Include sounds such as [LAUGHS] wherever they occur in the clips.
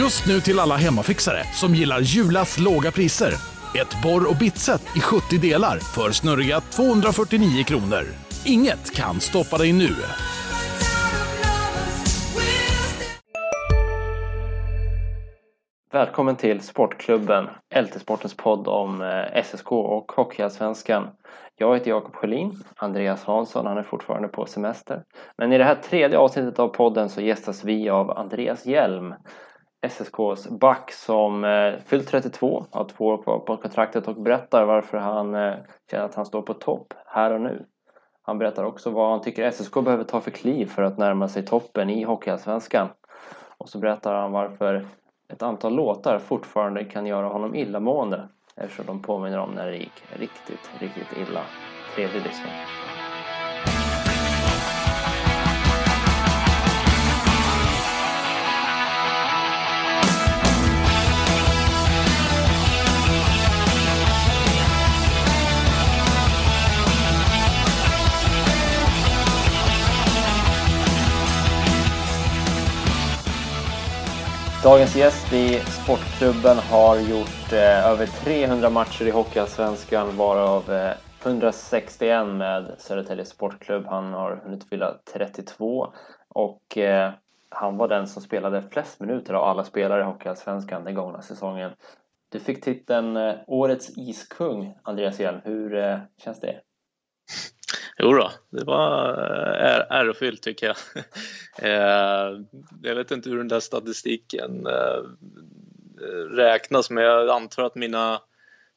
Just nu till alla hemmafixare som gillar Julas låga priser. Ett borr och bitset i 70 delar för snurriga 249 kronor. Inget kan stoppa dig nu. Välkommen till Sportklubben, LT-sportens podd om eh, SSK och Hockeyallsvenskan. Jag heter Jakob Sjölin, Andreas Hansson han är fortfarande på semester. Men i det här tredje avsnittet av podden så gästas vi av Andreas Hjelm, SSKs back som eh, fyllt 32, har två år kvar på kontraktet och berättar varför han eh, känner att han står på topp här och nu. Han berättar också vad han tycker SSK behöver ta för kliv för att närma sig toppen i Hockeyallsvenskan. Och så berättar han varför ett antal låtar fortfarande kan göra honom illamående eftersom de påminner om när det gick riktigt, riktigt illa. Trevlig lyssning. Dagens gäst i Sportklubben har gjort eh, över 300 matcher i Hockeyallsvenskan varav eh, 161 med Södertälje Sportklubb. Han har hunnit fylla 32 och eh, han var den som spelade flest minuter av alla spelare i Hockeyallsvenskan den gångna säsongen. Du fick titeln eh, Årets iskung, Andreas Hjelm. Hur eh, känns det? Jo då, det var eh, ärofyllt tycker jag. [LAUGHS] Eh, jag vet inte hur den där statistiken eh, räknas men jag antar att mina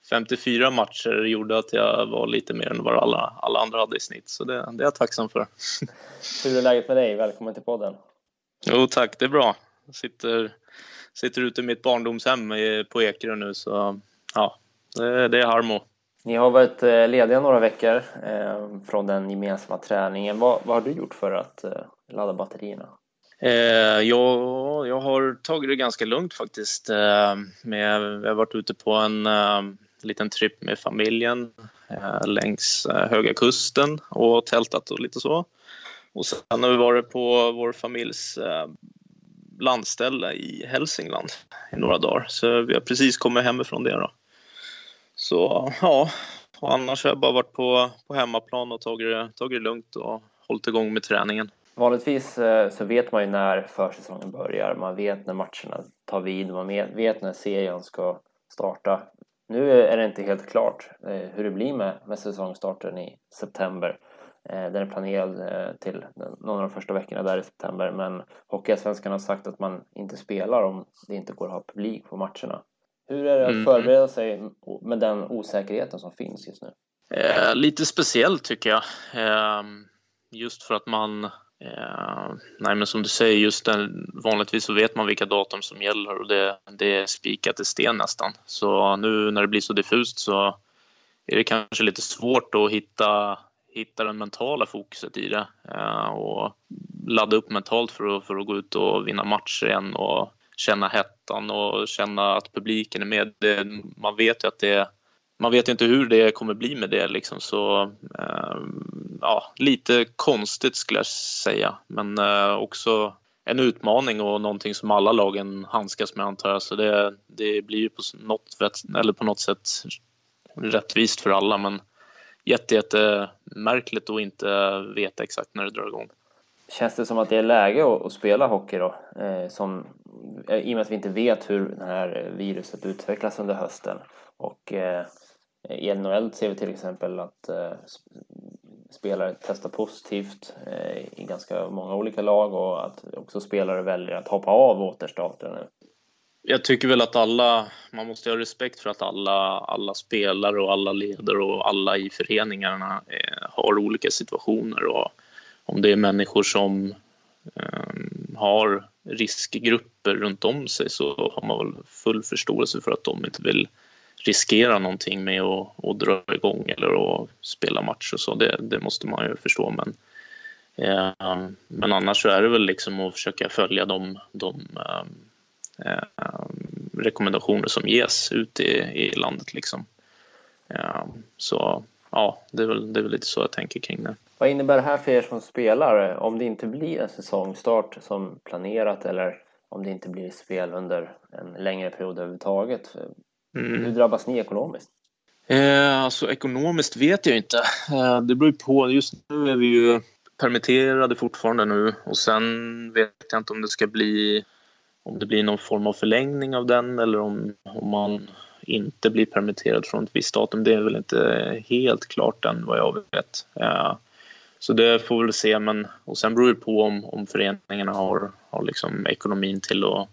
54 matcher gjorde att jag var lite mer än vad alla, alla andra hade i snitt så det, det är jag tacksam för. [LAUGHS] Hur är läget med dig? Välkommen till podden. Jo tack, det är bra. Jag sitter, sitter ute i mitt barndomshem på Ekerö nu så ja, det, det är harmo. Ni har varit eh, lediga några veckor eh, från den gemensamma träningen. Vad, vad har du gjort för att eh, ladda batterierna? Eh, jag, jag har tagit det ganska lugnt faktiskt. Eh, med, jag har varit ute på en eh, liten tripp med familjen eh, längs eh, Höga Kusten och tältat och lite så. Och sen har vi varit på vår familjs eh, landställe i Hälsingland i några dagar. Så vi har precis kommit hemifrån det då. Så ja, och annars har jag bara varit på, på hemmaplan och tagit det, tagit det lugnt och hållit igång med träningen. Vanligtvis eh, så vet man ju när försäsongen börjar, man vet när matcherna tar vid, man vet när serien ska starta. Nu är det inte helt klart eh, hur det blir med, med säsongstarten i september. Eh, den är planerad till någon av de första veckorna där i september men Hockeyallsvenskan har sagt att man inte spelar om det inte går att ha publik på matcherna. Hur är det att mm. förbereda sig med den osäkerheten som finns just nu? Eh, lite speciellt tycker jag. Eh, just för att man, eh, nej men som du säger, just den, vanligtvis så vet man vilka datum som gäller och det, det är spikat i sten nästan. Så nu när det blir så diffust så är det kanske lite svårt att hitta, hitta den mentala fokuset i det eh, och ladda upp mentalt för att, för att gå ut och vinna matcher igen och känna hettan och känna att publiken är med. Det, man vet ju att det man vet ju inte hur det kommer bli med det liksom så eh, ja, lite konstigt skulle jag säga men eh, också en utmaning och någonting som alla lagen handskas med antar jag så det, det blir ju på något, eller på något sätt rättvist för alla men jätte, jätte märkligt att inte veta exakt när det drar igång. Känns det som att det är läge att, att spela hockey då? Eh, som, eh, I och med att vi inte vet hur det här viruset utvecklas under hösten. Och eh, i NHL ser vi till exempel att eh, spelare testar positivt eh, i ganska många olika lag och att också spelare väljer att hoppa av återstarten nu. Jag tycker väl att alla, man måste ha respekt för att alla, alla spelare och alla ledare och alla i föreningarna eh, har olika situationer och om det är människor som ehm, har riskgrupper runt om sig så har man väl full förståelse för att de inte vill riskera någonting med att, att dra igång eller att spela match och så. Det, det måste man ju förstå. Men, eh, men annars så är det väl liksom att försöka följa de, de eh, rekommendationer som ges ute i, i landet. Liksom. Eh, så ja, det är, väl, det är väl lite så jag tänker kring det. Vad innebär det här för er som spelare om det inte blir en säsongstart som planerat eller om det inte blir spel under en längre period överhuvudtaget. Mm. Hur drabbas ni ekonomiskt? Eh, alltså ekonomiskt vet jag inte. Eh, det beror på. Just nu är vi ju permitterade fortfarande nu och sen vet jag inte om det ska bli om det blir någon form av förlängning av den eller om, om man inte blir permitterad från ett visst datum. Det är väl inte helt klart än vad jag vet. Eh, så det får vi väl se. Men, och sen beror det på om, om föreningarna har, har liksom ekonomin till att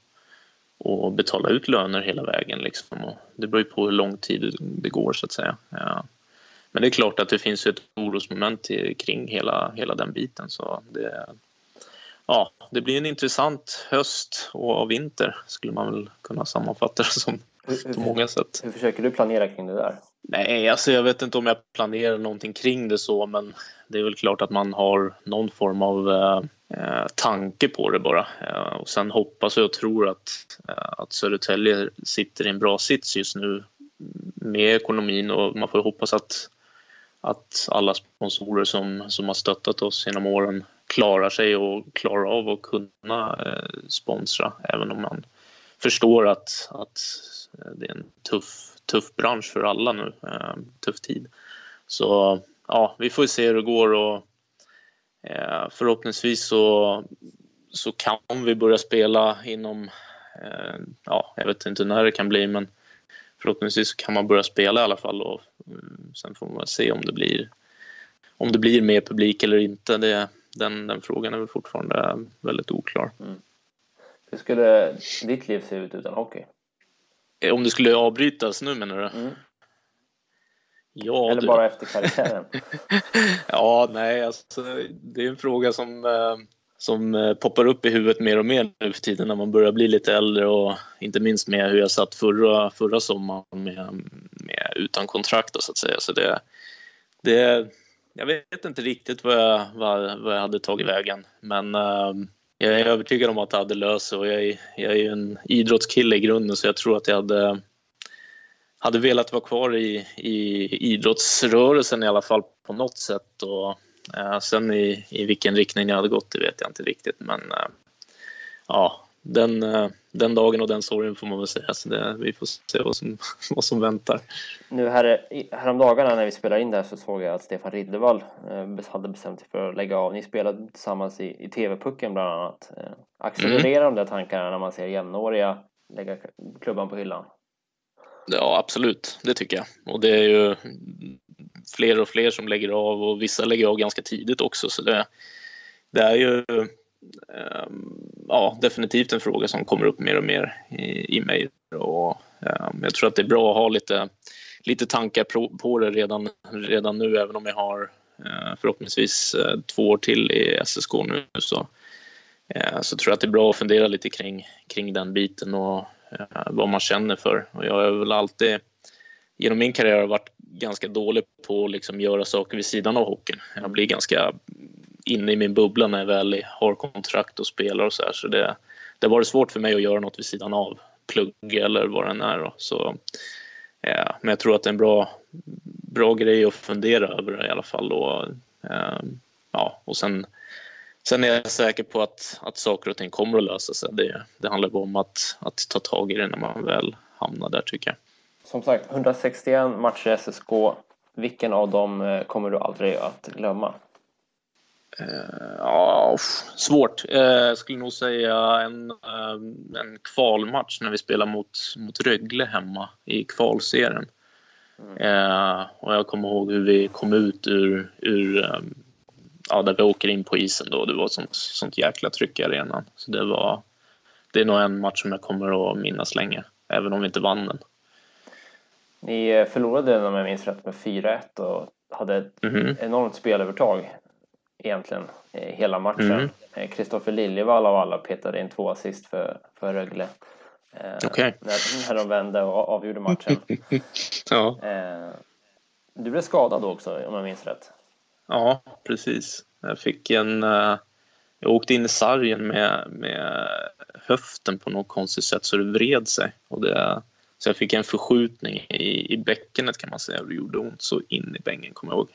och betala ut löner hela vägen. Liksom. Och det beror ju på hur lång tid det går så att säga. Ja. Men det är klart att det finns ett orosmoment kring hela, hela den biten. Så det, ja, det blir en intressant höst och vinter skulle man väl kunna sammanfatta det som på många sätt. Hur försöker du planera kring det där? Nej, alltså jag vet inte om jag planerar någonting kring det så men det är väl klart att man har någon form av eh, eh tanke på det bara. Eh, och sen hoppas jag och tror att, eh, att Södertälje sitter i en bra sits just nu med ekonomin och man får hoppas att, att alla sponsorer som, som har stöttat oss genom åren klarar sig och klarar av att kunna eh, sponsra även om man förstår att, att det är en tuff, tuff bransch för alla nu, eh, tuff tid. Så ja, vi får se hur det går och eh, förhoppningsvis så, så kan vi börja spela inom, eh, ja, jag vet inte när det kan bli men förhoppningsvis kan man börja spela i alla fall och mm, sen får man se om det blir om det blir mer publik eller inte. Det, den, den frågan är väl fortfarande väldigt oklar. Mm. Hur skulle ditt liv se ut utan hockey? Eh, om det skulle avbrytas nu menar du? Mm. Ja, Eller du. bara efter karriären? [LAUGHS] ja, nej, alltså, det är en fråga som, eh, som eh, poppar upp i huvudet mer och mer nu för tiden när man börjar bli lite äldre och inte minst med hur jag satt förra, förra sommaren med, med, utan kontrakt så att säga. Så det, det, jag vet inte riktigt vad jag, vad, vad jag hade tagit vägen men jag är övertygad om att det hade löst sig och jag är, jag är ju en idrottskille i grunden så jag tror att jag hade, hade velat vara kvar i, i idrottsrörelsen i alla fall på något sätt. Och, eh, sen i, i vilken riktning jag hade gått det vet jag inte riktigt men eh, ja, den, eh, den dagen och den sorgen får man väl säga. Så det, vi får se vad som, [LAUGHS] vad som väntar. Nu här, häromdagarna när vi spelade in det här så såg jag att Stefan Riddervall eh, hade bestämt sig för att lägga av. Ni spelade tillsammans i, i TV-pucken bland annat. Eh, accelererar mm. de där tankarna när man ser jämnåriga lägga klubban på hyllan? Ja, absolut. Det tycker jag. Och det är ju fler och fler som lägger av och vissa lägger av ganska tidigt också. Så det, det är ju Ehm, ja, definitivt en fråga som kommer upp mer och mer i, i mig. Och, ehm, jag tror att det är bra att ha lite, lite tankar på, på det redan, redan nu, även om jag har eh, förhoppningsvis eh, två år till i SSK nu. Så, eh, så tror jag att det är bra att fundera lite kring, kring den biten och vad man känner för. Och jag har väl alltid genom min karriär varit ganska dålig på att liksom göra saker vid sidan av hockeyn. Jag blir ganska inne i min bubbla när jag väl har kontrakt och spelar och så här. Så det, det har varit svårt för mig att göra något vid sidan av plugg eller vad det än är. Då. Så, ja, men jag tror att det är en bra, bra grej att fundera över i alla fall. Och, eh, ja, och sen, sen är jag säker på att, att saker och ting kommer att lösa sig. Det, det handlar bara om att, att ta tag i det när man väl hamnar där tycker jag. Som sagt, 161 matcher i SSK. Vilken av dem eh, kommer du aldrig att glömma? Uh, ja, svårt. Jag skulle nog säga en, uh, en kvalmatch när vi spelar mot, mot Rögle hemma i kvalserien. Mm. och jag kommer ihåg hur vi kom ut ur, ur ja, där vi åker in på isen då. Det var ett sånt, sånt jäkla tryck i arenan. Så det, var, det är nog en match som jag kommer att minnas länge, även om vi inte vann den. Ni förlorade, om jag minns rätt, med 4-1 och hade ett mm -hmm. enormt spelövertag egentligen eh, hela matchen. Kristoffer mm. Liljevall av alla petade in två assist för, för Rögle. Eh, okay. när, när de vände och avgjorde matchen. [LAUGHS] ja. Eh, du blev skadad då också om jag minns rätt. Ja, precis. Jag fick en... Jag åkte in i sargen med, med höften på något konstigt sätt så det vred sig. Och det, så jag fick en förskjutning i, i bäckenet kan man säga och det gjorde ont så in i bängen kommer jag ihåg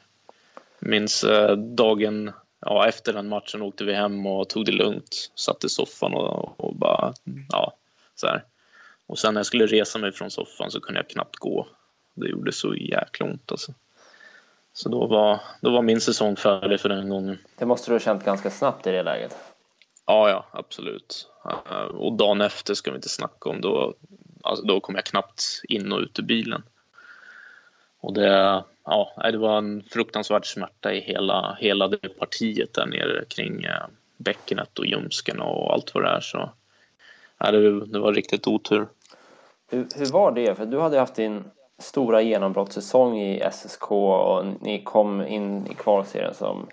minns eh, dagen, ja, efter den matchen åkte vi hem och tog det lugnt. Satt i soffan och, och bara, ja, så här. Och sen när jag skulle resa mig från soffan så kunde jag knappt gå. Det gjorde så jäkla ont alltså. Så då var, då var min säsong färdig för den gången. Det måste du ha känt ganska snabbt i det läget? Ja, ja, absolut. Och dagen efter ska vi inte snacka om. Då, alltså då kom jag knappt in och ut ur bilen. Och det, ja, det var en fruktansvärd smärta i hela, hela det partiet där nere kring eh, bäckenet och ljumsken och allt vad det är. Så, ja, det, det var riktigt otur. Hur, hur var det? För du hade haft din stora genombrottssäsong i SSK och ni kom in i kvalserien som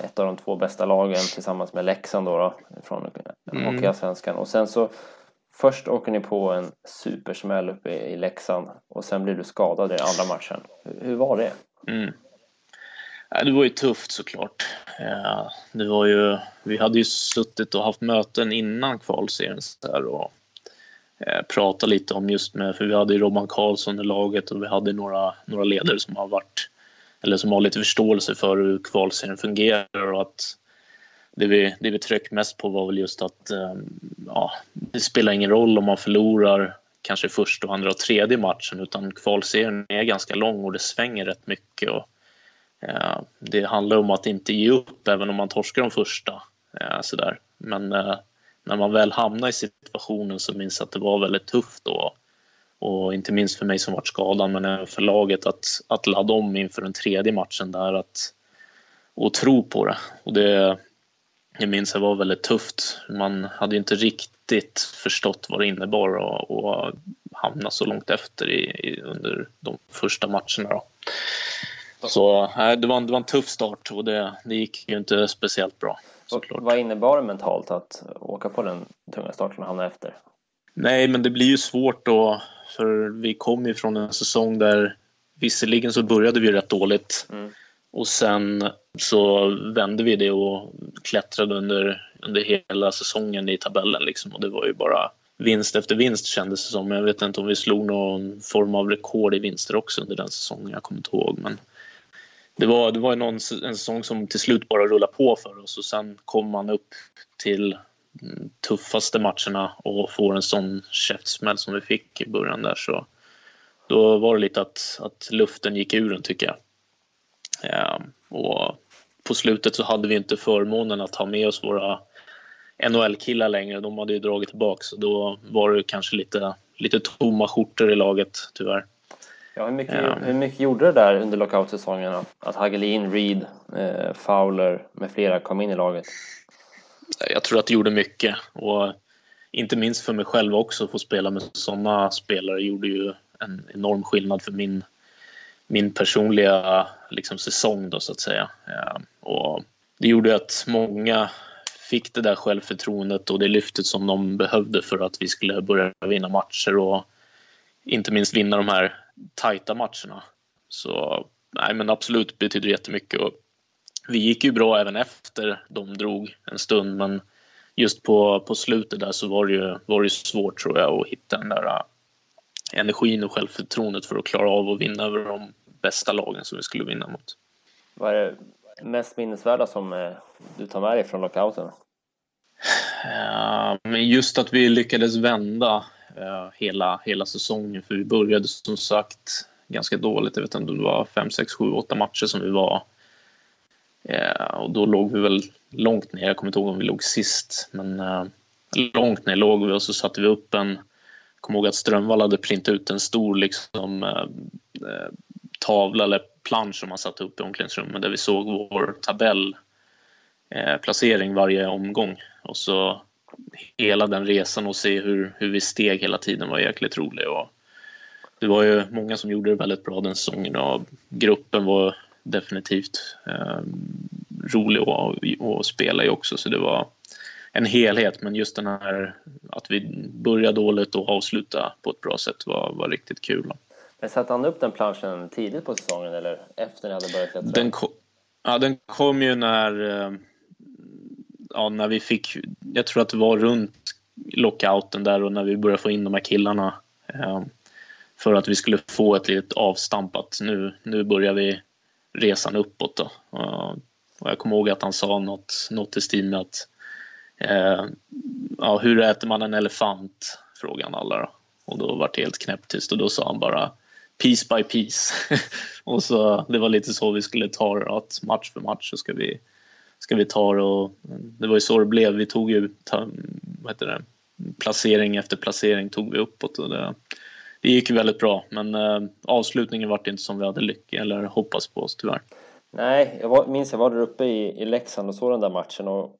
ett av de två bästa lagen tillsammans med Leksand då, då från mm. Hockeyallsvenskan. Och sen så först åker ni på en supersmäll uppe i Leksand och sen blir du skadad i den andra matchen. Hur, var det? Mm. Det var ju tufft såklart. Det var ju, vi hade ju suttit och haft möten innan kvalserien och Eh, lite om just med, för vi hade ju Robban Karlsson i laget och vi hade några, några ledare som har varit, eller som har lite förståelse för hur kvalserien fungerar och att det vi, det vi tryckte mest på var väl just att ehm, ja, det spelar ingen roll om man förlorar kanske första, andra och tredje matchen utan kvalserien är ganska lång och det svänger rätt mycket. Och, eh, det handlar om att inte ge upp även om man torskar de första. Eh, sådär. Men eh, när man väl hamnar i situationen så minns jag att det var väldigt tufft då. Och inte minst för mig som varit skadad men även för laget att, att ladda om inför den tredje matchen där att, och tro på det. Och det jag minns det var väldigt tufft. Man hade inte riktigt förstått vad det innebar att hamna så långt efter i, i, under de första matcherna. Då. Så nej, det, var en, det var en tuff start och det, det gick ju inte speciellt bra. Såklart. Vad innebar det mentalt att åka på den tunga starten och hamna efter? Nej, men det blir ju svårt då, för vi kom ju från en säsong där visserligen så började vi rätt dåligt mm och sen så vände vi det och klättrade under, under hela säsongen i tabellen liksom och det var ju bara vinst efter vinst kändes det som. Jag vet inte om vi slog någon form av rekord i vinster också under den säsongen, jag kommer inte ihåg. Men det var, det var någon, en säsong som till slut bara rullade på för oss och sen kom man upp till tuffaste matcherna och får en sån käftsmäll som vi fick i början där så då var det lite att, att luften gick ur den tycker jag. Ja, och på slutet så hade vi inte förmånen att ha med oss våra NHL-killar längre. De hade ju dragit tillbaka så då var det kanske lite, lite tomma skjortor i laget tyvärr. Ja, hur, mycket, um, hur mycket gjorde det där under lockout-säsongen att, att Hagelin, Reed, eh, Fowler med flera kom in i laget? Jag tror att det gjorde mycket och inte minst för mig själv också att få spela med sådana spelare gjorde ju en enorm skillnad för min, min personliga liksom, säsong då så att säga. Ja, och det gjorde att många fick det där självförtroendet och det lyftet som de behövde för att vi skulle börja vinna matcher och inte minst vinna de här tajta matcherna. Så nej, men absolut betyder jättemycket. Och vi gick ju bra även efter de drog en stund, men just på, på slutet där så var det ju var det svårt tror jag att hitta den där energin och självförtroendet för att klara av att vinna över de bästa lagen som vi skulle vinna mot. Vad är det mest minnesvärda som äh, du tar med dig från lockouten? Ja, men just att vi lyckades vända Eh, hela, hela säsongen. För vi började som sagt ganska dåligt. Jag vet inte om det var 5, 6, 7, 8 matcher som vi var. Eh, och då låg vi väl långt ner. Jag kommer inte ihåg om vi låg sist. Men eh, långt ner låg vi och så satte vi upp en... Kommer ihåg att Strömvall hade printat ut en stor liksom, eh, eh, tavla eller plansch som man satte upp i omklädningsrummet där vi såg vår tabellplacering eh, varje omgång. Och så hela den resan och se hur, hur vi steg hela tiden var jäkligt rolig. Och det var ju många som gjorde det väldigt bra den säsongen och gruppen var definitivt eh, rolig att, att spela i också så det var en helhet men just den här att vi började dåligt och avsluta på ett bra sätt var, var riktigt kul. Men satte han upp den planschen tidigt på säsongen eller efter ni hade börjat klättra? Den kom, ja, den kom ju när eh, ja, när vi fick, jag tror att det var runt lockouten där och när vi började få in de här killarna eh, för att vi skulle få ett litet avstamp att nu, nu börjar vi resan uppåt. Då. och jag kommer ihåg att han sa något, något i stil med att eh, ja, hur äter man en elefant? Frågade han alla då. Och då var det helt knäpptyst och då sa han bara piece by piece. [LAUGHS] och så, det var lite så vi skulle ta det, att match för match så ska vi, ska vi ta det och det var ju så det blev. Vi tog ju ta, vad heter det, placering efter placering tog vi uppåt och det, det gick väldigt bra men eh, avslutningen var inte som vi hade lyck eller hoppats på oss tyvärr. Nej, jag var, minns jag var där uppe i, i Leksand och såg den där matchen och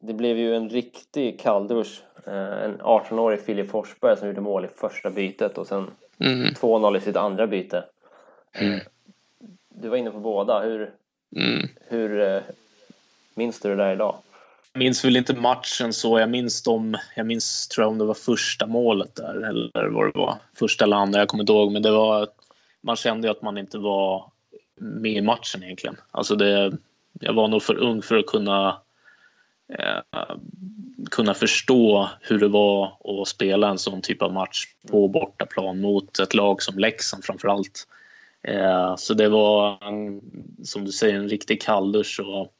det blev ju en riktig kalldusch. Eh, en 18-årig Filip Forsberg som gjorde mål i första bytet och sen mm. 2-0 i sitt andra byte. Mm. Eh, du var inne på båda. Hur, mm. hur eh, minns du det där idag? Jag minns väl inte matchen så. Jag minns dem. Jag minns tror jag om det var första målet där eller vad det var. Första eller andra. Jag kommer inte ihåg. Men det var. Man kände ju att man inte var med i matchen egentligen. Alltså det. Jag var nog för ung för att kunna eh, kunna förstå hur det var att spela en sån typ av match på bortaplan mot ett lag som Leksand framför allt. Eh, så det var, en, som du säger, en riktig kalldusch. Och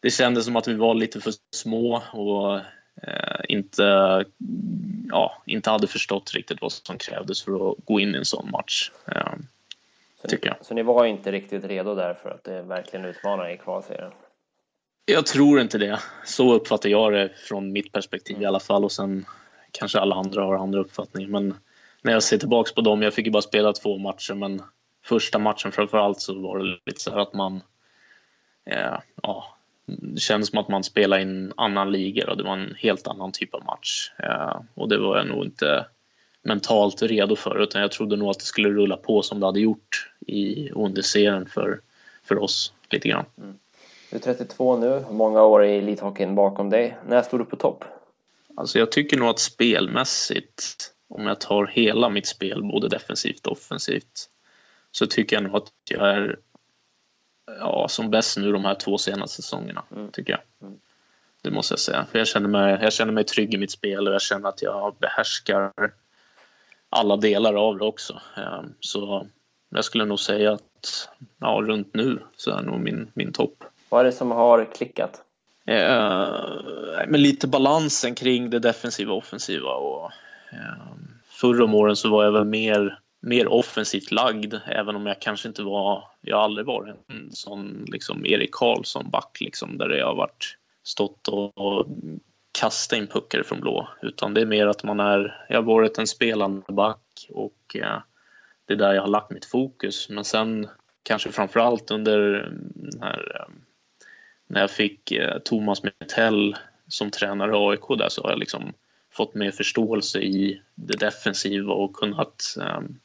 det kändes som att vi var lite för små och eh, inte, ja, inte hade förstått riktigt vad som krävdes för att gå in i en sån match. Eh, så, jag. så ni var inte riktigt redo där för att det verkligen utmanar i kvalserien? Jag tror inte det. Så uppfattar jag det från mitt perspektiv i alla fall och sen kanske alla andra har andra uppfattningar. Men när jag ser tillbaks på dem, jag fick ju bara spela två matcher men första matchen framför allt så var det lite så här att man eh, ja, det kändes som att man spelade i en annan liga och det var en helt annan typ av match. Eh, och det var jag nog inte mentalt redo för utan jag trodde nog att det skulle rulla på som det hade gjort i under serien för, för oss lite grann. Mm. Du är 32 nu, många år i elithockeyn bakom dig. När stod du på topp? Alltså jag tycker nog att spelmässigt, om jag tar hela mitt spel, både defensivt och offensivt, så tycker jag nog att jag är ja, som bäst nu de här två senaste säsongerna, mm. tycker jag. Mm. Det måste jag säga. För jag känner, mig, jag känner mig trygg i mitt spel och jag känner att jag behärskar alla delar av det också. Ehm, så jag skulle nog säga att ja, runt nu så är nog min, min topp. Vad är det som har klickat? Eh, men lite balansen kring det defensiva och offensiva. Och, eh, förra om åren så var jag väl mer, mer offensivt lagd, även om jag kanske inte var... Jag har aldrig varit en sån liksom Erik Karlsson back liksom, där jag har varit, stått och, och kastat in puckar från blå. Utan det är mer att man är... Jag har varit en spelande back och eh, det är där jag har lagt mitt fokus. Men sen kanske framför allt under den här eh, när jag fick eh, Thomas Metell som tränare i AIK där så har jag liksom fått mer förståelse i det defensiva och kunnat ehm,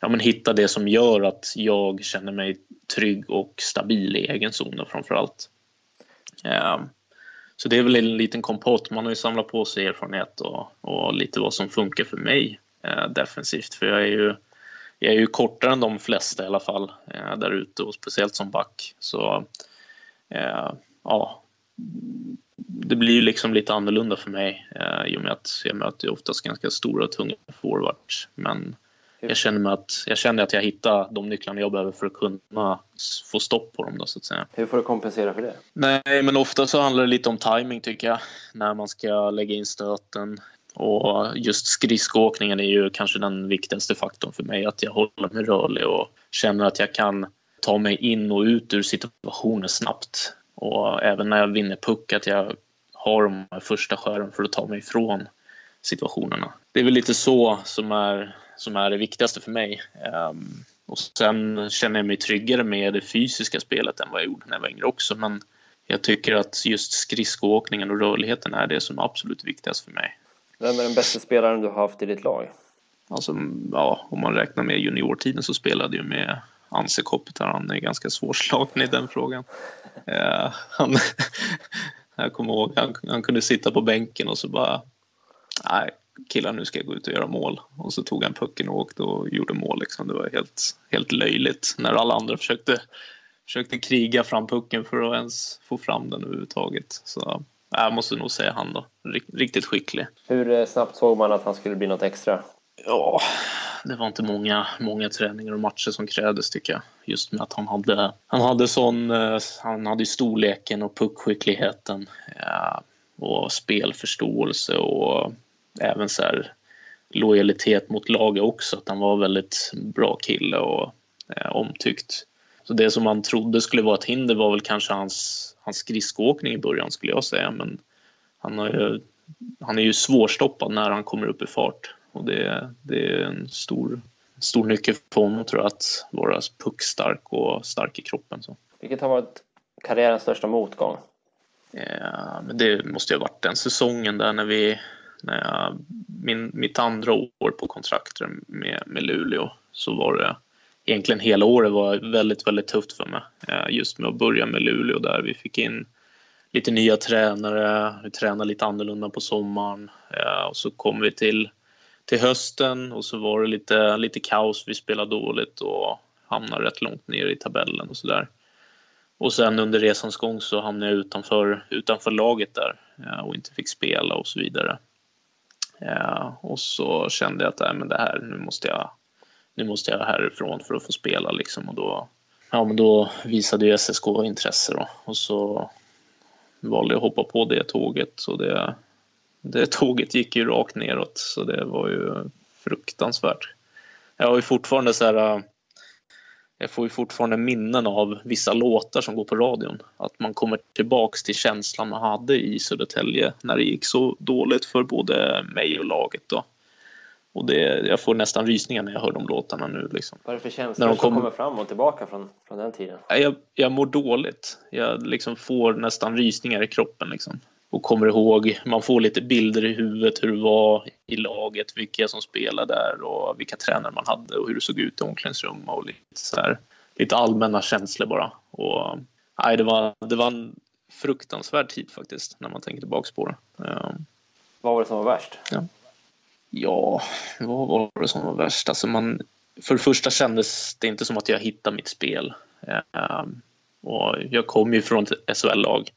ja, men hitta det som gör att jag känner mig trygg och stabil i egen zon framför allt. Ehm, så det är väl en liten kompott. Man har ju samlat på sig erfarenhet och, och lite vad som funkar för mig eh, defensivt. För jag är ju jag är ju kortare än de flesta i alla fall eh, där ute och speciellt som back. Så ja, det blir ju liksom lite annorlunda för mig eh, i och med att jag möter oftast ganska stora och tunga forwards. Men jag känner, att, jag känner att jag hittar de nycklarna jag behöver för att kunna få stopp på dem. Då, så att säga. Hur får du kompensera för det? Nej, men ofta så handlar det lite om timing tycker jag. När man ska lägga in stöten. Och just skridskoåkningen är ju kanske den viktigaste faktorn för mig. Att jag håller mig rörlig och känner att jag kan ta mig in och ut ur situationer snabbt. Och även när jag vinner puck att jag har de här första skären för att ta mig ifrån situationerna. Det är väl lite så som är, som är det viktigaste för mig. Um, och sen känner jag mig tryggare med det fysiska spelet än vad jag gjorde när jag var yngre också. Men jag tycker att just skridskoåkningen och rörligheten är det som är absolut viktigast för mig. Vem är den bästa spelaren du har haft i ditt lag? Alltså, ja, om man räknar med juniortiden så spelade jag med Anse Kopitar, han är ganska svårslagen i den frågan. Eh, han, jag kommer ihåg, han, han kunde sitta på bänken och så bara, nej killar nu ska jag gå ut och göra mål. Och så tog han pucken och åkte och gjorde mål. Liksom. Det var helt, helt löjligt när alla andra försökte, försökte kriga fram pucken för att ens få fram den överhuvudtaget. Så jag måste nog säga han då. Riktigt skicklig. Hur eh, snabbt såg man att han skulle bli något extra? Ja, det var inte många, många träningar och matcher som krävdes tycker jag. Just med att han hade, han hade sån, eh, han hade storleken och puckskickligheten ja, och spelförståelse och även så här lojalitet mot laget också. Att han var väldigt bra kille och ja, omtyckt. Så det som man trodde skulle vara ett hinder var väl kanske hans, hans skridskoåkning i början skulle jag säga. Men han, har ju, han är ju svårstoppad när han kommer upp i fart. Och det, det är en stor, stor nyckel för honom tror jag att vara puckstark och stark i kroppen. Så. Vilket har varit karriärens största motgång? Ja, men det måste ju ha varit den säsongen där när vi när jag, min, mitt andra år på kontraktet med, med Luleå så var det egentligen hela året var väldigt, väldigt tufft för mig. Just med att börja med Luleå där vi fick in lite nya tränare, vi tränade lite annorlunda på sommaren och så kom vi till, till hösten och så var det lite, lite kaos, vi spelade dåligt och hamnade rätt långt ner i tabellen och sådär. Och sen under resans gång så hamnade jag utanför, utanför laget där eh, och inte fick spela och så vidare. Eh, och så kände jag att äh, men det här, nu måste jag nu måste jag härifrån för att få spela liksom och då, ja, men då visade ju SSK intresse då och så valde jag att hoppa på det tåget och det, det tåget gick ju rakt neråt så det var ju fruktansvärt. Jag har ju fortfarande så här jag får ju fortfarande minnen av vissa låtar som går på radion. Att man kommer tillbaks till känslan man hade i Södertälje när det gick så dåligt för både mig och laget. Då. Och det, jag får nästan rysningar när jag hör de låtarna nu. Liksom. Vad är det för känslor som kom... kommer fram och tillbaka från, från den tiden? Jag, jag mår dåligt. Jag liksom får nästan rysningar i kroppen. Liksom. Och kommer ihåg, man får lite bilder i huvudet hur det var i laget, vilka som spelade där och vilka tränare man hade och hur det såg ut i omklädningsrum och lite, så här, lite allmänna känslor bara. Och, nej, det, var, det var en fruktansvärd tid faktiskt när man tänker tillbaka på det. Ja. Vad var det som var värst? Ja. Ja, vad var det som var värst? Alltså man, för det första kändes det inte som att jag hittade mitt spel. Ehm, och jag kom ju från ett SHL-lag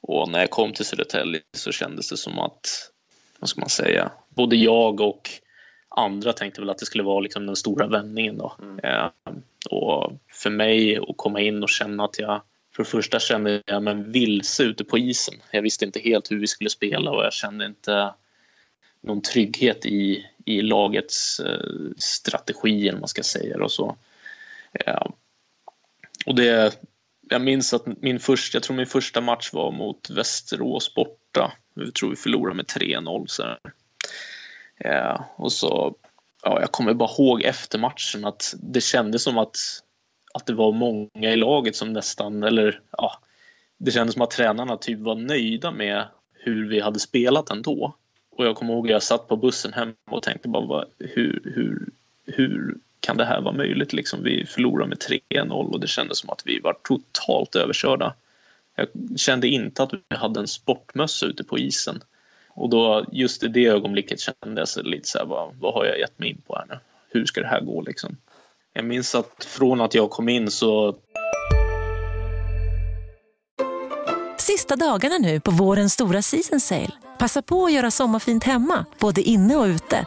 och när jag kom till Södertälje så kändes det som att, vad ska man säga, både jag och andra tänkte väl att det skulle vara liksom den stora vändningen då. Mm. Ehm, och för mig att komma in och känna att jag för det första kände jag mig vilse ute på isen. Jag visste inte helt hur vi skulle spela och jag kände inte någon trygghet i, i lagets eh, strategi, eller man ska säga. Och, så. Ja. och det, jag minns att min första, jag tror min första match var mot Västerås borta. Jag tror vi förlorade med 3-0. Ja, eh, och så, ja, jag kommer bara ihåg efter matchen att det kändes som att, att det var många i laget som nästan, eller ja, det kändes som att tränarna typ var nöjda med hur vi hade spelat ändå. Och jag kommer ihåg att jag satt på bussen hem och tänkte bara hur, hur, hur kan det här vara möjligt? Liksom, vi förlorade med 3-0 och det kändes som att vi var totalt överkörda. Jag kände inte att vi hade en sportmössa ute på isen. Och då, just i det ögonblicket kände jag lite så här, vad, vad har jag gett mig in på här nu? Hur ska det här gå liksom? Jag minns att från att jag kom in så Sista dagarna nu på vårens stora season sale. Passa på att göra sommarfint hemma, både inne och ute.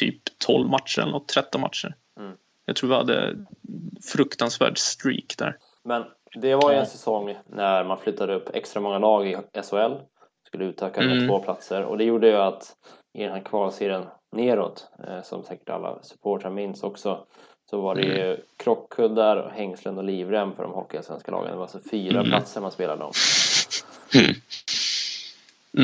typ 12 matcher eller något, 13 matcher. Mm. Jag tror vi hade fruktansvärd streak där. Men det var ju en säsong när man flyttade upp extra många lag i SHL. Skulle utöka med mm. två platser och det gjorde ju att i den här kvalserien neråt, eh, som säkert alla supportrar minns också, så var det ju mm. krockkuddar, hängslen och livrem för de hockeyallsvenska lagen. Det var alltså fyra mm. platser man spelade om. [LAUGHS] Mm.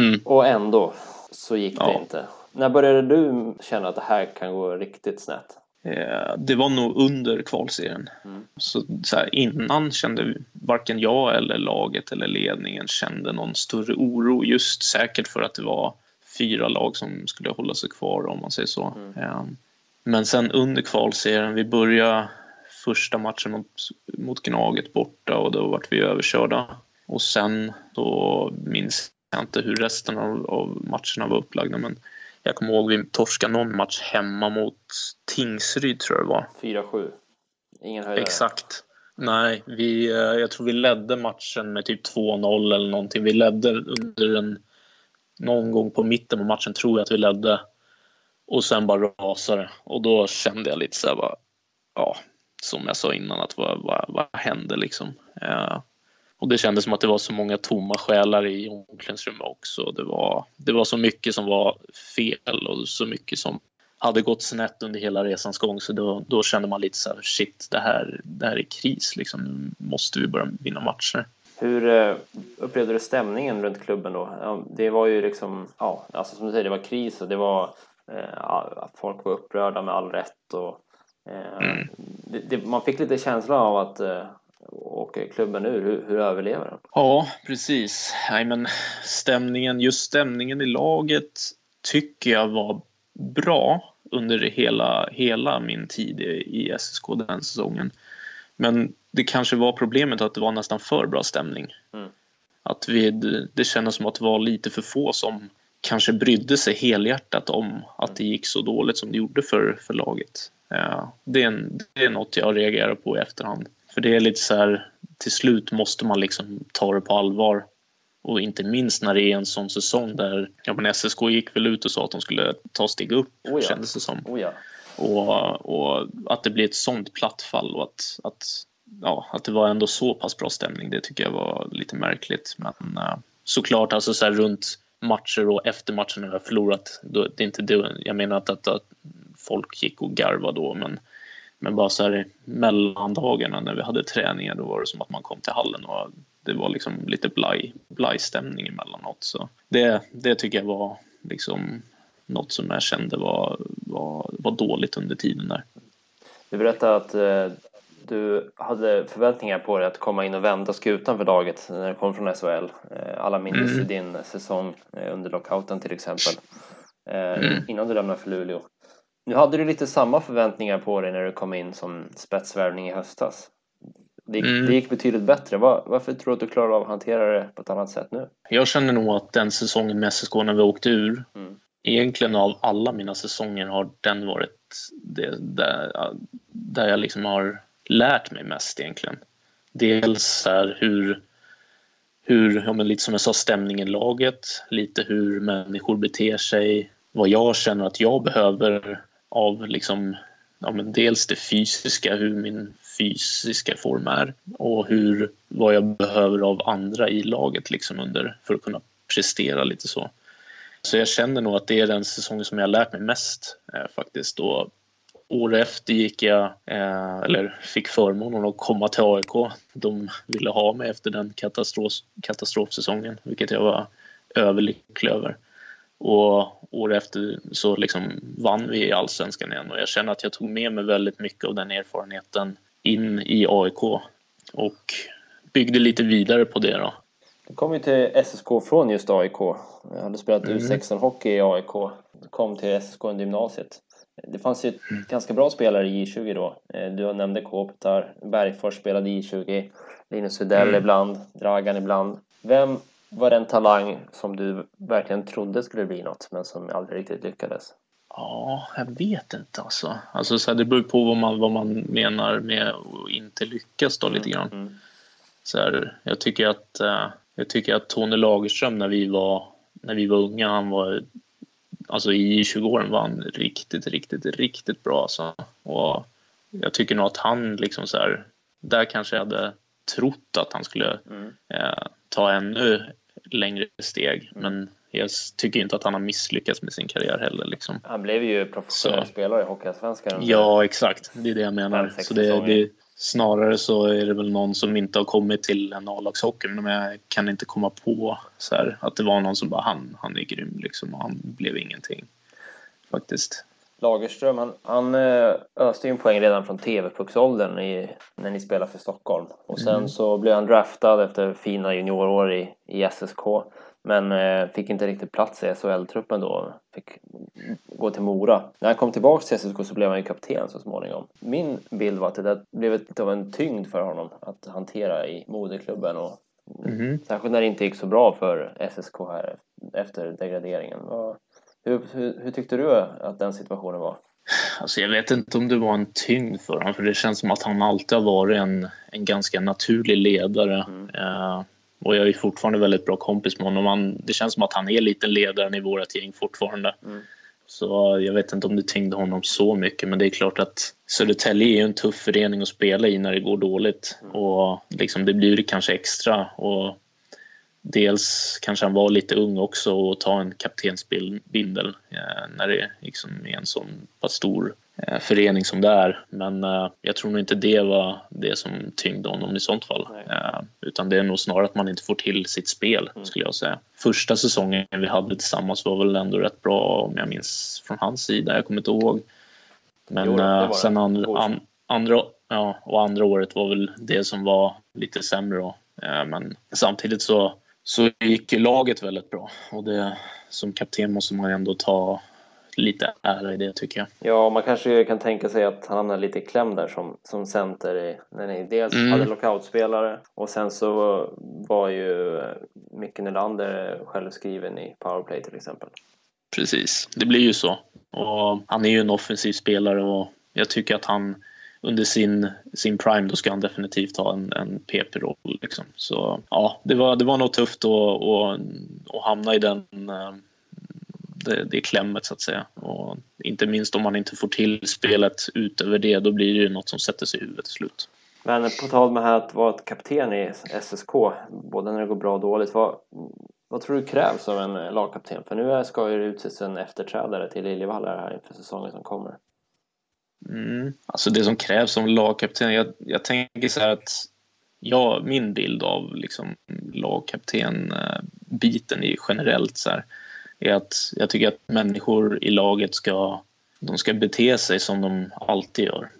mm. Och ändå så gick det ja. inte. När började du känna att det här kan gå riktigt snett? Eh, det var nog under kvalserien. Mm. Så, så här, innan kände varken jag eller laget eller ledningen kände någon större oro. Just säkert för att det var fyra lag som skulle hålla sig kvar om man säger så. Mm. Men sen under kvalserien, vi började första matchen mot, mot Gnaget borta och då vart vi överkörda. Och sen då minns jag inte hur resten av, av matcherna var upplagda men jag kommer ihåg vi torskade någon match hemma mot Tingsryd tror jag det var. 4-7. Ingen höjdare. Exakt. Nej, vi, eh, jag tror vi ledde matchen med typ 2-0 eller någonting. Vi ledde under en... Någon gång på mitten på matchen tror jag att vi ledde. Och sen bara rasade Och då kände jag lite så här bara, ja, som jag sa innan, att vad, vad, vad hände liksom? Eh, och det kändes som att det var så många tomma själar i omklädningsrummet också. Det var, det var så mycket som var fel och så mycket som hade gått snett under hela resans gång så då, då kände man lite så här, shit, det här, det här är kris liksom. Nu måste vi börja vinna matcher. Hur eh, upplevde du stämningen runt klubben då? Det var ju liksom, ja, alltså som du säger, det var kris och det var eh, folk var upprörda med all rätt och eh, mm. det, det, man fick lite känsla av att åker klubben ur? Hur, hur överlever den? Ja, precis. Nej, men stämningen, just stämningen i laget tycker jag var bra under hela, hela min tid i SSK den säsongen. Men det kanske var problemet att det var nästan för bra stämning. Mm. Att vi, det kändes som att det var lite för få som kanske brydde sig helhjärtat om att det gick så dåligt som det gjorde för, för laget. Ja, det, är en, det är något jag reagerar på i efterhand. För det är lite så här, till slut måste man liksom ta det på allvar. Och inte minst när det är en sån säsong där, ja men SSK gick väl ut och sa att de skulle ta steg upp, oh ja. kändes det som. Oh ja. och, och, att det blir ett sånt plattfall och att, att, ja, att det var ändå så pass bra stämning, det tycker jag var lite märkligt. Men uh, såklart, alltså så här, runt matcher och efter matchen när vi har förlorat, då, det är inte det, jag menar att, att, att folk gick och garvade då, men men bara så här mellandagarna när vi hade träningar då var det som att man kom till hallen och det var liksom lite blaj, blajstämning emellanåt. Så det, det tycker jag var liksom något som jag kände var, var, var dåligt under tiden där. Du berättade att eh, du hade förväntningar på dig att komma in och vända skutan för laget när du kom från SHL. Eh, alla minns mm. din säsong eh, under lockouten till exempel. Eh, mm. Innan du lämnade för Luleå. Nu hade du lite samma förväntningar på dig när du kom in som spetsvärvning i höstas. Det, mm. det gick betydligt bättre. Var, varför tror du att du klarar av att hantera det på ett annat sätt nu? Jag känner nog att den säsongen med SSK när vi åkte ur, mm. egentligen av alla mina säsonger har den varit det, där, där jag liksom har lärt mig mest egentligen. Dels här hur, hur ja, men lite som jag sa, stämningen i laget, lite hur människor beter sig, vad jag känner att jag behöver av liksom, ja, men dels det fysiska, hur min fysiska form är och hur, vad jag behöver av andra i laget liksom under, för att kunna prestera lite så. Så jag känner nog att det är den säsongen som jag har lärt mig mest eh, faktiskt. Och år efter gick jag, eh, eller fick förmånen att komma till AIK. De ville ha mig efter den katastrof, katastrofsäsongen, vilket jag var överlycklig över. Och år efter så liksom vann vi i allsvenskan igen och jag känner att jag tog med mig väldigt mycket av den erfarenheten in i AIK och byggde lite vidare på det då. Du kom ju till SSK från just AIK. Jag hade spelat mm. U16-hockey i AIK. Kom till SSK under gymnasiet. Det fanns ju mm. ganska bra spelare i J20 då. Eh, du nämnde Kopitar, Bergfors spelade i J20, Linus Widell mm. ibland, Dragan ibland. Vem var det en talang som du verkligen trodde skulle bli något men som aldrig riktigt lyckades? Ja, jag vet inte alltså. alltså så här, det beror på vad man, vad man menar med att inte lyckas då mm, lite grann. Mm. Så här, jag, tycker att, uh, jag tycker att Tony Lagerström när vi var, när vi var unga, han var Alltså i 20-åren var han riktigt, riktigt, riktigt bra alltså. Och jag tycker nog att han liksom så här, där kanske jag hade trott att han skulle mm. eh, ta ännu längre steg. Men jag tycker inte att han har misslyckats med sin karriär heller. Liksom. Han blev ju professionell så. spelare i Hockeyallsvenskan. Ja, exakt. Det är det jag menar. Så det, det, snarare så är det väl någon som inte har kommit till en A-lagshockey, men jag kan inte komma på så här, att det var någon som bara han, han är grym liksom och han blev ingenting. Faktiskt. Lagerström, han, han eh, öste ju en poäng redan från TV-pucksåldern när ni spelade för Stockholm. Och sen mm. så blev han draftad efter fina juniorår i, i SSK. Men eh, fick inte riktigt plats i SHL-truppen då. Fick gå till Mora. När han kom tillbaka till SSK så blev han ju kapten så småningom. Min bild var att det där blev lite av en tyngd för honom att hantera i moderklubben och Mhm. Särskilt när det inte gick så bra för SSK här efter degraderingen. Vad- Hur, hur, hur tyckte du att den situationen var? Alltså jag vet inte om det var en tyngd för honom, för det känns som att han alltid har varit en, en ganska naturlig ledare. Eh, och jag är fortfarande väldigt bra kompis med honom. Han, det känns som att han är lite ledaren i vårt gäng fortfarande. Mm. Så jag vet inte om det tyngde honom så mycket, men det är klart att Södertälje är ju en tuff förening att spela i när det går dåligt. Och liksom det blir det kanske extra. Och dels kanske han var lite ung också och ta en kaptensbindel eh, när det liksom är en sån pass stor eh, förening som det är. Men eh, jag tror nog inte det var det som tyngde honom i sånt fall. Nej. Utan det är nog snarare att man inte får till sitt spel skulle jag säga. Första säsongen vi hade tillsammans var väl ändå rätt bra om jag minns från hans sida. Jag kommer inte ihåg. Men Jo, det sen andra, an, andra, ja, och andra året var väl det som var lite sämre då. Men samtidigt så, så gick laget väldigt bra och det, som kapten måste man ändå ta lite ära i det tycker jag. Ja, man kanske kan tänka sig att han hamnade lite i kläm där som, som center i, när ni dels Mm. hade lockoutspelare och sen så var ju Micke Nylander självskriven i powerplay till exempel. Precis, det blir ju så. Och han är ju en offensiv spelare och jag tycker att han under sin, sin prime då ska han definitivt ha en, en PP-roll. Liksom. Så ja, det var, det var nog tufft att, att, att hamna i den, eh, det, det klämmet så att säga. Och inte minst om man inte får till spelet utöver det, då blir det ju något som sätter sig i huvudet till slut. Men på tal med här att vara ett kapten i SSK, både när det går bra och dåligt, vad, vad tror du krävs av en lagkapten? För nu ska ju det utses en efterträdare till Liljevall här inför säsongen som kommer. Mm. Alltså det som krävs som lagkapten, jag, jag tänker så här att ja, min bild av liksom lagkapten-biten är generellt så här, är att jag tycker att människor i laget ska, de ska bete sig som de alltid gör,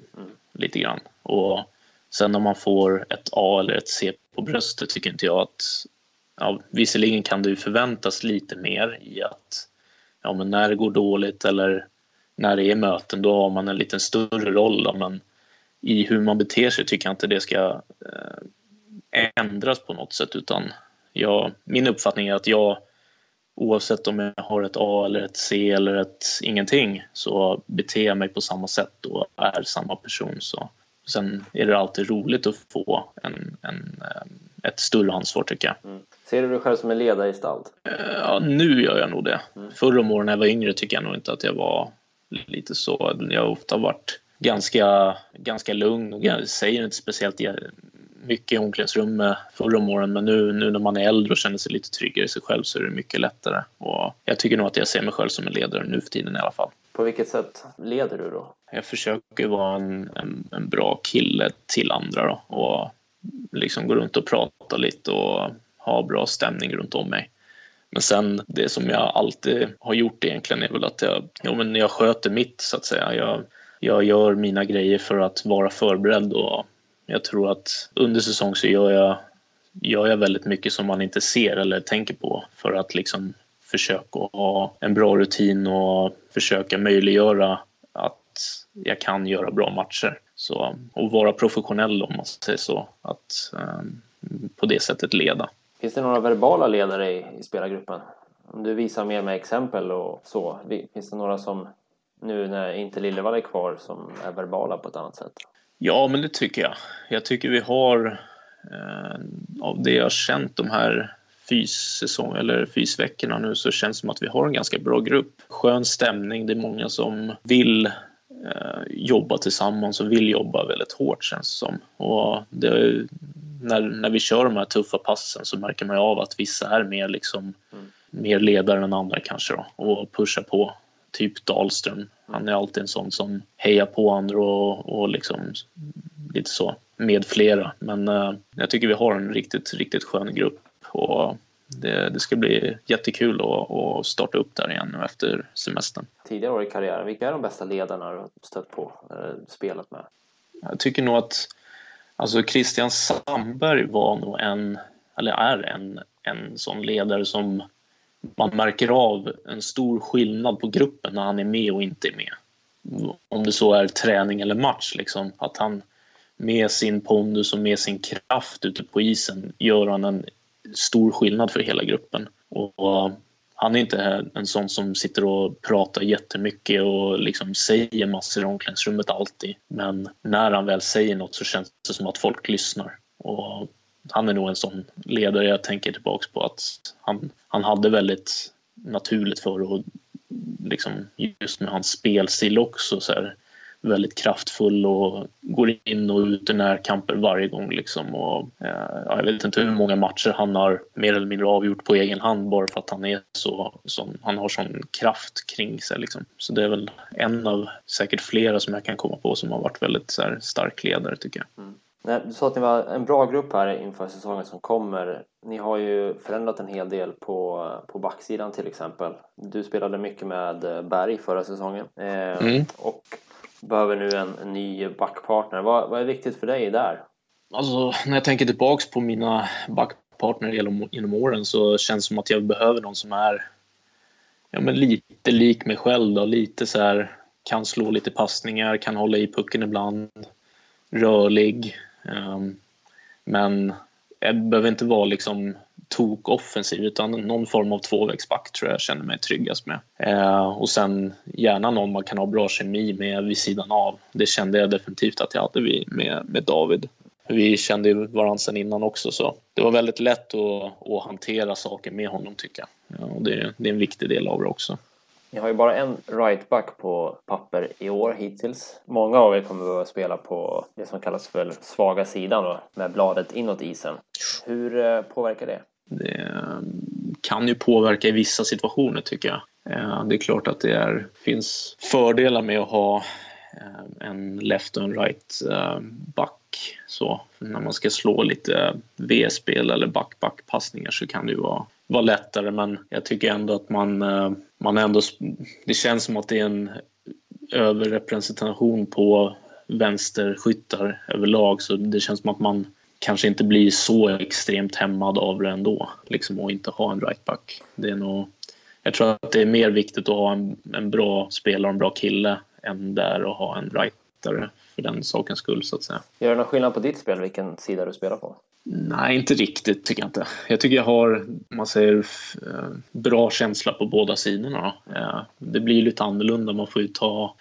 lite grann. Och sen när man får ett A eller ett C på bröstet tycker inte jag att, ja, visserligen kan det ju förväntas lite mer i att ja, men när det går dåligt eller när det är möten då har man en lite större roll då, men i hur man beter sig tycker jag inte det ska eh, ändras på något sätt utan jag, min uppfattning är att jag oavsett om jag har ett A eller ett C eller ett ingenting så beter jag mig på samma sätt och är samma person. Så. Sen är det alltid roligt att få en, en, eh, ett större ansvar tycker jag. Mm. Ser du dig själv som en ledargestalt? Eh, Ja, nu gör jag nog det. Förr om åren när jag var yngre tycker jag nog inte att jag var lite så. Jag har ofta varit ganska, ganska lugn och jag säger inte speciellt mycket i omklädningsrummet förr om åren men nu, nu när man är äldre och känner sig lite tryggare i sig själv så är det mycket lättare. Och jag tycker nog att jag ser mig själv som en ledare nu för tiden i alla fall. På vilket sätt leder du då? Jag försöker vara en, en, en bra kille till andra då, och liksom gå runt och prata lite och ha bra stämning runt om mig. Men sen det som jag alltid har gjort egentligen är väl att jag, ja, men jag sköter mitt så att säga. Jag, jag gör mina grejer för att vara förberedd och jag tror att under säsong så gör jag, gör jag väldigt mycket som man inte ser eller tänker på för att liksom försöka ha en bra rutin och försöka möjliggöra att jag kan göra bra matcher. Så, och vara professionell om man säger så. Att um, på det sättet leda. Finns det några verbala ledare i, i spelargruppen? Om du visar mer med exempel och så. Finns det några som nu när inte Lillevall är kvar som är verbala på ett annat sätt? Ja, men det tycker jag. Jag tycker vi har eh, av det jag har känt de här fyssäsong eller fysveckorna nu så känns det som att vi har en ganska bra grupp. Skön stämning, det är många som vill jobba tillsammans och vill jobba väldigt hårt känns det som. Och det, när, när vi kör de här tuffa passen så märker man ju av att vissa är mer liksom Mm. mer ledare än andra kanske då och pushar på. Typ Dahlström. Han är alltid en sån som hejar på andra och, och liksom lite så med flera. Men eh, jag tycker vi har en riktigt, riktigt skön grupp och det, det ska bli jättekul att, att starta upp där igen nu efter semestern. Tidigare år i karriären, vilka är de bästa ledarna du har stött på eller spelat med? Jag tycker nog att alltså Christian Sandberg var nog en eller är en, en sån ledare som man märker av en stor skillnad på gruppen när han är med och inte är med. Om det så är träning eller match, liksom, att han med sin pondus och med sin kraft ute på isen gör han en stor skillnad för hela gruppen. Och han är inte en sån som sitter och pratar jättemycket och liksom säger massor i omklädningsrummet alltid. Men när han väl säger något så känns det som att folk lyssnar. Och han är nog en sån ledare jag tänker tillbaks på att han, han hade väldigt naturligt för att liksom just med hans spelstil också så här, väldigt kraftfull och går in och ut i närkamper varje gång. Liksom. Och, eh, jag vet inte hur många matcher han har mer eller mindre avgjort på egen hand bara för att han är så, så han har sån kraft kring sig. Liksom. Så det är väl en av säkert flera som jag kan komma på som har varit väldigt så här, stark ledare tycker jag. Mm. Du sa att ni var en bra grupp här inför säsongen som kommer. Ni har ju förändrat en hel del på, på backsidan till exempel. Du spelade mycket med Berg förra säsongen. Eh, mm. Och behöver nu en, en ny backpartner. Vad, vad, är viktigt för dig där? Alltså, när jag tänker tillbaks på mina backpartner genom, genom åren så känns det som att jag behöver någon som är ja, men lite lik mig själv. Då. Lite så här, kan slå lite passningar, kan hålla i pucken ibland, rörlig. Um, men jag behöver inte vara liksom tok offensiv utan någon form av tvåvägsback tror jag känner mig tryggast med. Eh, och sen gärna någon man kan ha bra kemi med vid sidan av. Det kände jag definitivt att jag hade med, med David. Vi kände ju varandra sen innan också så det var väldigt lätt att, att hantera saker med honom tycker jag. Ja, och det, det är en viktig del av det också. Ni har ju bara en rightback på papper i år hittills. Många av er kommer att behöva spela på det som kallas för svaga sidan då, med bladet inåt isen. Hur eh, påverkar det? Det kan ju påverka i vissa situationer tycker jag. Eh, det är klart att det är, finns fördelar med att ha eh, en left och en right eh, back. Så när man ska slå lite V-spel eller back-back passningar så kan det ju vara vara lättare men jag tycker ändå att man, man ändå, det känns som att det är en överrepresentation på vänsterskyttar överlag så det känns som att man kanske inte blir så extremt hämmad av det ändå, liksom att inte ha en rightback. Det är nog, jag tror att det är mer viktigt att ha en, en bra spelare och en bra kille än där att ha en rightare för den sakens skull så att säga. Gör det någon skillnad på ditt spel vilken sida du spelar på? Nej, inte riktigt tycker jag inte. Jag tycker jag har, man säger, eh, bra känsla på båda sidorna. Eh, det blir lite annorlunda, man får ju ta...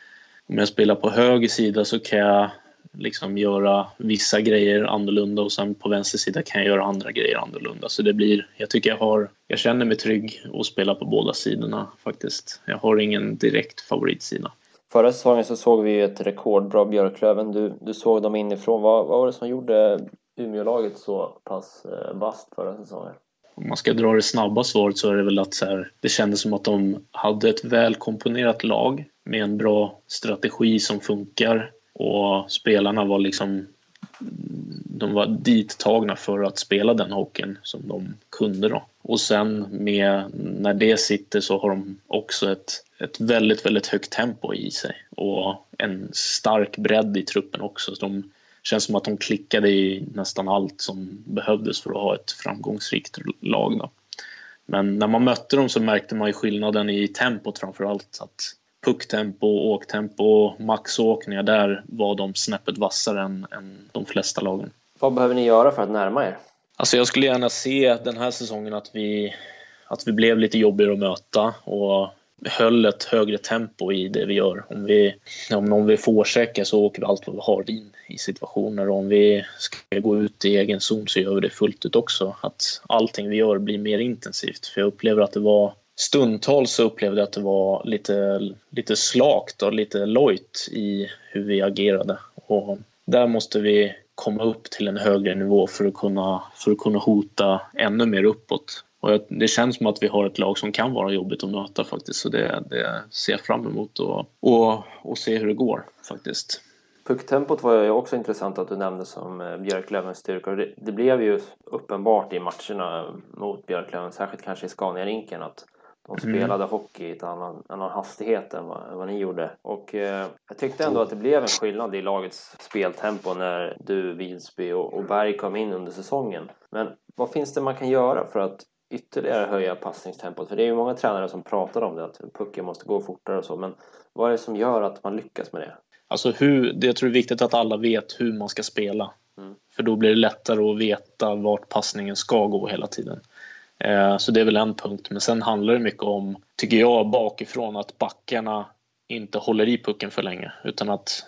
Om jag spelar på höger sida så kan jag liksom göra vissa grejer annorlunda och sen på vänster sida kan jag göra andra grejer annorlunda. Så det blir, jag tycker jag har, jag känner mig trygg att spela på båda sidorna faktiskt. Jag har ingen direkt favoritsida. Förra säsongen så såg vi ett rekordbra Björklöven. Du, du såg dem inifrån. Vad, vad var det som gjorde Umeålaget så pass eh, vasst förra säsongen? Om man ska dra det snabba svaret så är det väl att så här, det kändes som att de hade ett välkomponerat lag med en bra strategi som funkar och spelarna var liksom de var dittagna för att spela den hockeyn som de kunde då. Och sen med, när det sitter så har de också ett, ett väldigt, väldigt högt tempo i sig och en stark bredd i truppen också. Så de känns som att de klickade i nästan allt som behövdes för att ha ett framgångsrikt lag. Då. Men när man mötte dem så märkte man ju skillnaden i tempot framför allt. Att pucktempo, åktempo, maxåkningar, där var de snäppet vassare än, än de flesta lagen. Vad behöver ni göra för att närma er? Alltså jag skulle gärna se den här säsongen att vi, att vi blev lite jobbigare att möta och höll ett högre tempo i det vi gör. Om vi, om någon vill forechecka så åker vi allt vad vi har in i situationer och om vi ska gå ut i egen zon så gör vi det fullt ut också. Att allting vi gör blir mer intensivt. För jag upplever att det var stundtals så upplevde jag att det var lite, lite slakt och lite lojt i hur vi agerade. Och där måste vi komma upp till en högre nivå för att kunna, för att kunna hota ännu mer uppåt. Och det känns som att vi har ett lag som kan vara jobbigt att möta faktiskt. Så det, det ser jag fram emot och, och, och se hur det går faktiskt. Pucktempot var ju också intressant att du nämnde som eh, Björklövens styrka. Det, det blev ju uppenbart i matcherna mot Björklöven, särskilt kanske i Scania-rinken, att de mm. spelade mm. hockey i en annan, annan hastighet än vad, vad ni gjorde. Och eh, jag tyckte ändå att det blev en skillnad i lagets speltempo när du, Vilsby och, och Berg kom in under säsongen. Men vad finns det man kan göra för att ytterligare höja passningstempot? För det är ju många tränare som pratar om det, att pucken måste gå fortare och så. Men vad är det som gör att man lyckas med det? Alltså hur, det jag tror det är viktigt att alla vet hur man ska spela. Mm. För då blir det lättare att veta vart passningen ska gå hela tiden. Eh, så det är väl en punkt. Men sen handlar det mycket om, tycker jag, bakifrån att backarna inte håller i pucken för länge. Utan att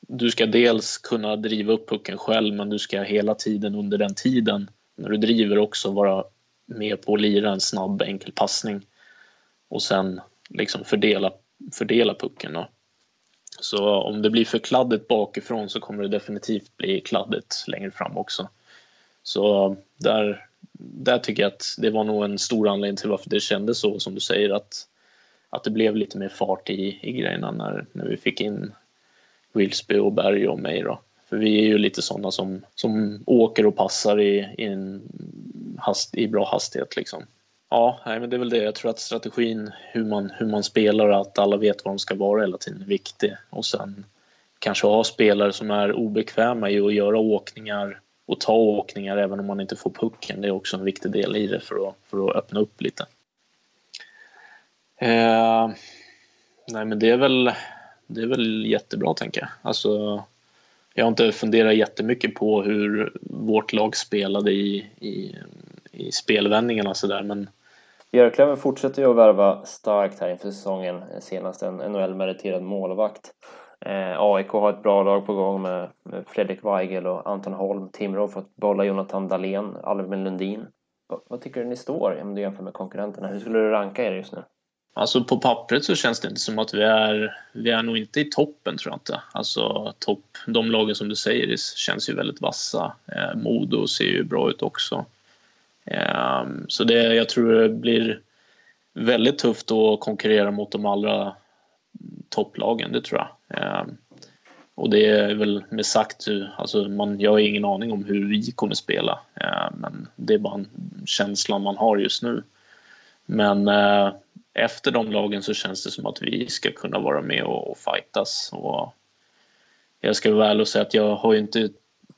du ska dels kunna driva upp pucken själv men du ska hela tiden under den tiden när du driver också vara med på att lira en snabb enkel passning och sen liksom fördela, fördela pucken. Då. Så om det blir för kladdigt bakifrån så kommer det definitivt bli kladdigt längre fram också. Så där, där tycker jag att det var nog en stor anledning till varför det kändes så som du säger att, att det blev lite mer fart i, i grejerna när, när vi fick in Wilsby och Berg och mig då. För vi är ju lite sådana som, som åker och passar i, i, en hast, i bra hastighet liksom. Ja, nej, men det är väl det. Jag tror att strategin, hur man, hur man spelar och att alla vet var de ska vara hela tiden är viktig. Och sen kanske ha spelare som är obekväma i att göra åkningar och ta åkningar även om man inte får pucken. Det är också en viktig del i det för att, för att öppna upp lite. Eh, nej men det är väl, det är väl jättebra tänker jag. Alltså, jag har inte funderat jättemycket på hur vårt lag spelade i, i, i spelvändningarna sådär men Björklöven fortsätter ju att värva starkt här inför säsongen. Senast en NHL-meriterad målvakt. Eh, AIK har ett bra lag på gång med, med Fredrik Weigel och Anton Holm. Timrå har fått behålla Jonathan Dahlén, Albin Lundin. V vad tycker du ni står om du jämför med konkurrenterna? Hur skulle du ranka er just nu? Alltså på pappret så känns det inte som att vi är, vi är nog inte i toppen tror jag inte. Alltså topp, de lagen som du säger känns ju väldigt vassa. Eh, Modo ser ju bra ut också. Eh, så det, jag tror det blir väldigt tufft att konkurrera mot de allra topplagen, det tror jag. Ehm, och det är väl med sagt, alltså man, jag har ingen aning om hur vi kommer spela. Ehm, men det är bara en känsla man har just nu. Men eh, efter de lagen så känns det som att vi ska kunna vara med och, och fightas. Och jag ska vara ärlig och säga att jag har ju inte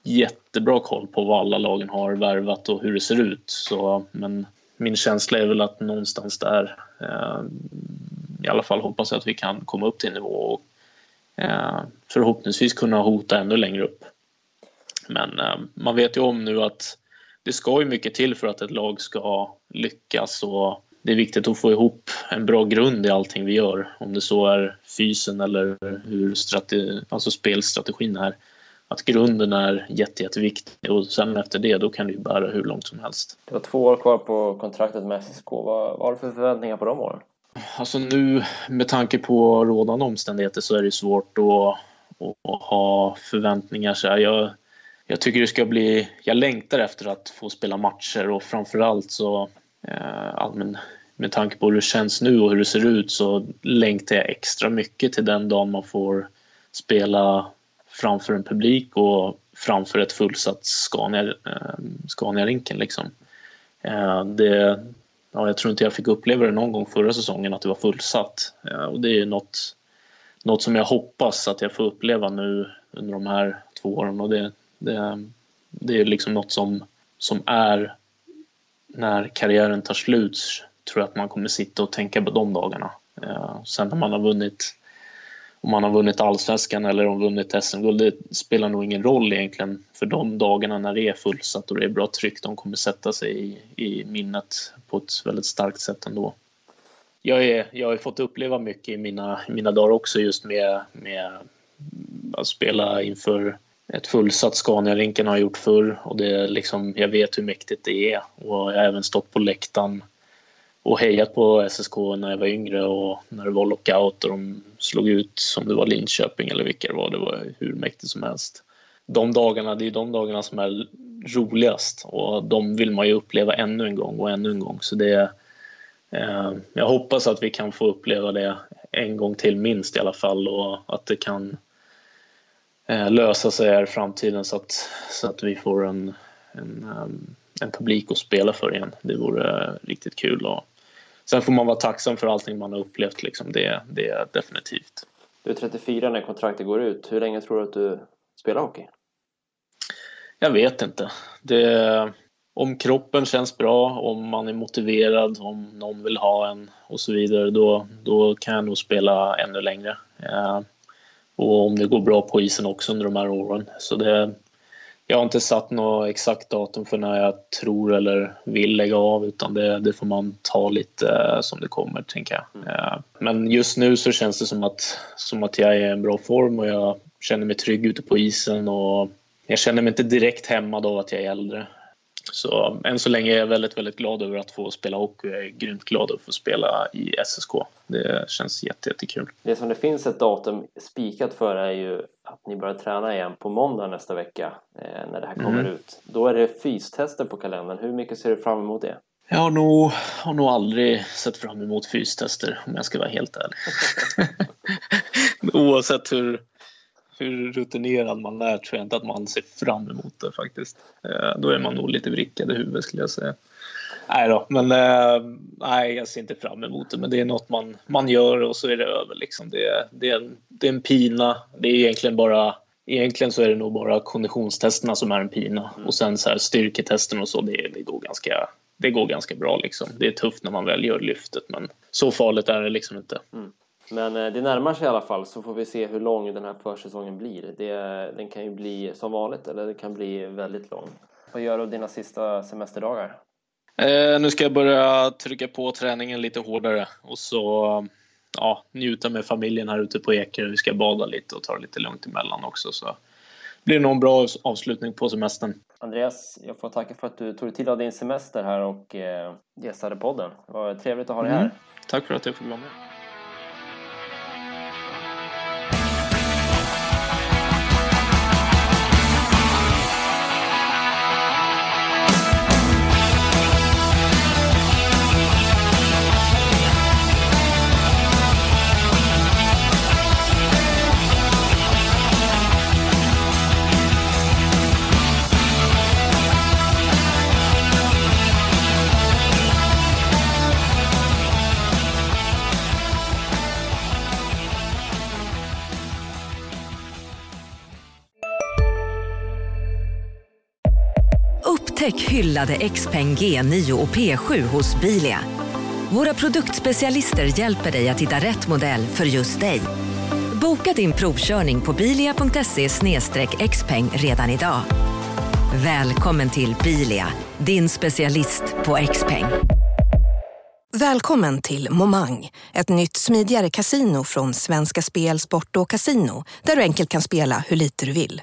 jättebra koll på vad alla lagen har värvat och hur det ser ut. Så, men min känsla är väl att någonstans där, eh, i alla fall hoppas jag att vi kan komma upp till en nivå och Eh, förhoppningsvis kunna hota ännu längre upp. Men eh, man vet ju om nu att det ska ju mycket till för att ett lag ska lyckas och det är viktigt att få ihop en bra grund i allting vi gör. Om det så är fysen eller hur strate- alltså spelstrategin är. Att grunden är jätte, jätteviktig och sen efter det då kan det ju bära hur långt som helst. Det var två år kvar på kontraktet med SSK. Vad, vad har du för förväntningar på de åren? Alltså nu med tanke på rådande omständigheter så är det svårt att, att ha förväntningar. Så jag, jag tycker det ska bli... Jag längtar efter att få spela matcher och framförallt så Eh, men med tanke på hur det känns nu och hur det ser ut så längtar jag extra mycket till den dagen man får spela framför en publik och framför ett fullsatt Scania, eh, Scania-rinken. Liksom. Eh, det, ja, jag tror inte jag fick uppleva det någon gång förra säsongen att det var fullsatt. Eh, och det är något, något som jag hoppas att jag får uppleva nu under de här två åren. Och det, det, det är liksom något som, som är när karriären tar slut tror jag att man kommer sitta och tänka på de dagarna. Ja, sen när man har vunnit om man har vunnit allsvenskan eller om vunnit SM-guld, det spelar nog ingen roll egentligen för de dagarna när det är fullsatt och det är bra tryck. De kommer sätta sig i, i minnet på ett väldigt starkt sätt ändå. Jag, är, jag har fått uppleva mycket i mina, mina dagar också just med, med att spela inför ett fullsatt Scania-rinken har jag gjort förr och det är liksom, jag vet hur mäktigt det är. Och jag har även stått på läktaren och hejat på SSK när jag var yngre och när det var lockout och de slog ut som det var Linköping eller vilka det var. Det var hur mäktigt som helst. De dagarna, det är de dagarna som är roligast och de vill man ju uppleva ännu en gång och ännu en gång. Så det eh, jag hoppas att vi kan få uppleva det en gång till minst i alla fall och att det kan Eh, lösa sig här i framtiden så att, så att vi får en, en, eh, en publik att spela för igen. Det vore eh, riktigt kul. Och sen får man vara tacksam för allting man har upplevt. Liksom. Det, det är definitivt. Du är 34 när kontraktet går ut. Hur länge tror du att du spelar hockey? Jag vet inte. Det, om kroppen känns bra, om man är motiverad, om någon vill ha en och så vidare, då, då kan jag nog spela ännu längre. Eh, och om det går bra på isen också under de här åren. Så det, jag har inte satt något exakt datum för när jag tror eller vill lägga av utan det, det får man ta lite eh, som det kommer, tänker jag. Mm. Eh, men just nu så känns det som att, som att jag är i en bra form och jag känner mig trygg ute på isen och jag känner mig inte direkt hämmad av att jag är äldre. Så än så länge är jag väldigt, väldigt glad över att få spela hockey. Jag är grymt glad över att få spela i SSK. Det känns jätte, jättekul. Det som det finns ett datum spikat för är ju att ni börjar träna igen på måndag nästa vecka eh, när det här kommer mm. ut. Då är det fystester på kalendern. Hur mycket ser du fram emot det? Jag har nog, har nog aldrig sett fram emot fystester om jag ska vara helt ärlig. [LAUGHS] Oavsett hur, hur rutinerad man är tror jag inte att man ser fram emot det faktiskt. Eh, då är man nog lite vrickad i huvudet skulle jag säga. Nej då, men eh, nej, jag ser inte fram emot det. Men det är något man, man gör och så är det över. Liksom. Det, det, är en, det är en pina. Det är egentligen bara Egentligen så är det nog bara konditionstesterna som är en pina mm. och sen så här styrketesten och så det, det, går ganska, det går ganska bra liksom. Det är tufft när man väl gör lyftet men så farligt är det liksom inte. Mm. Men eh, det närmar sig i alla fall så får vi se hur lång den här försäsongen blir. Det, den kan ju bli som vanligt eller det kan bli väldigt lång. Vad gör du dina sista semesterdagar? Eh, nu ska jag börja trycka på träningen lite hårdare och så ja, njuta med familjen här ute på Ekerö. Vi ska bada lite och ta det lite lugnt emellan också. Så blir det nog en bra avslutning på semestern. Andreas, jag får tacka för att du tog dig tid av din semester här och eh, gästade podden. Det var trevligt att ha dig här. Mm. Tack för att jag fick vara med. Hyllade XPeng G9 och P7 hos Bilia. Våra produktspecialister hjälper dig att hitta rätt modell för just dig. Boka din provkörning på bilia.se xpeng redan idag. Välkommen till Bilia, din specialist på XPeng. Välkommen till Momang, ett nytt smidigare casino från Svenska Spel, Sport och Casino där du enkelt kan spela hur lite du vill.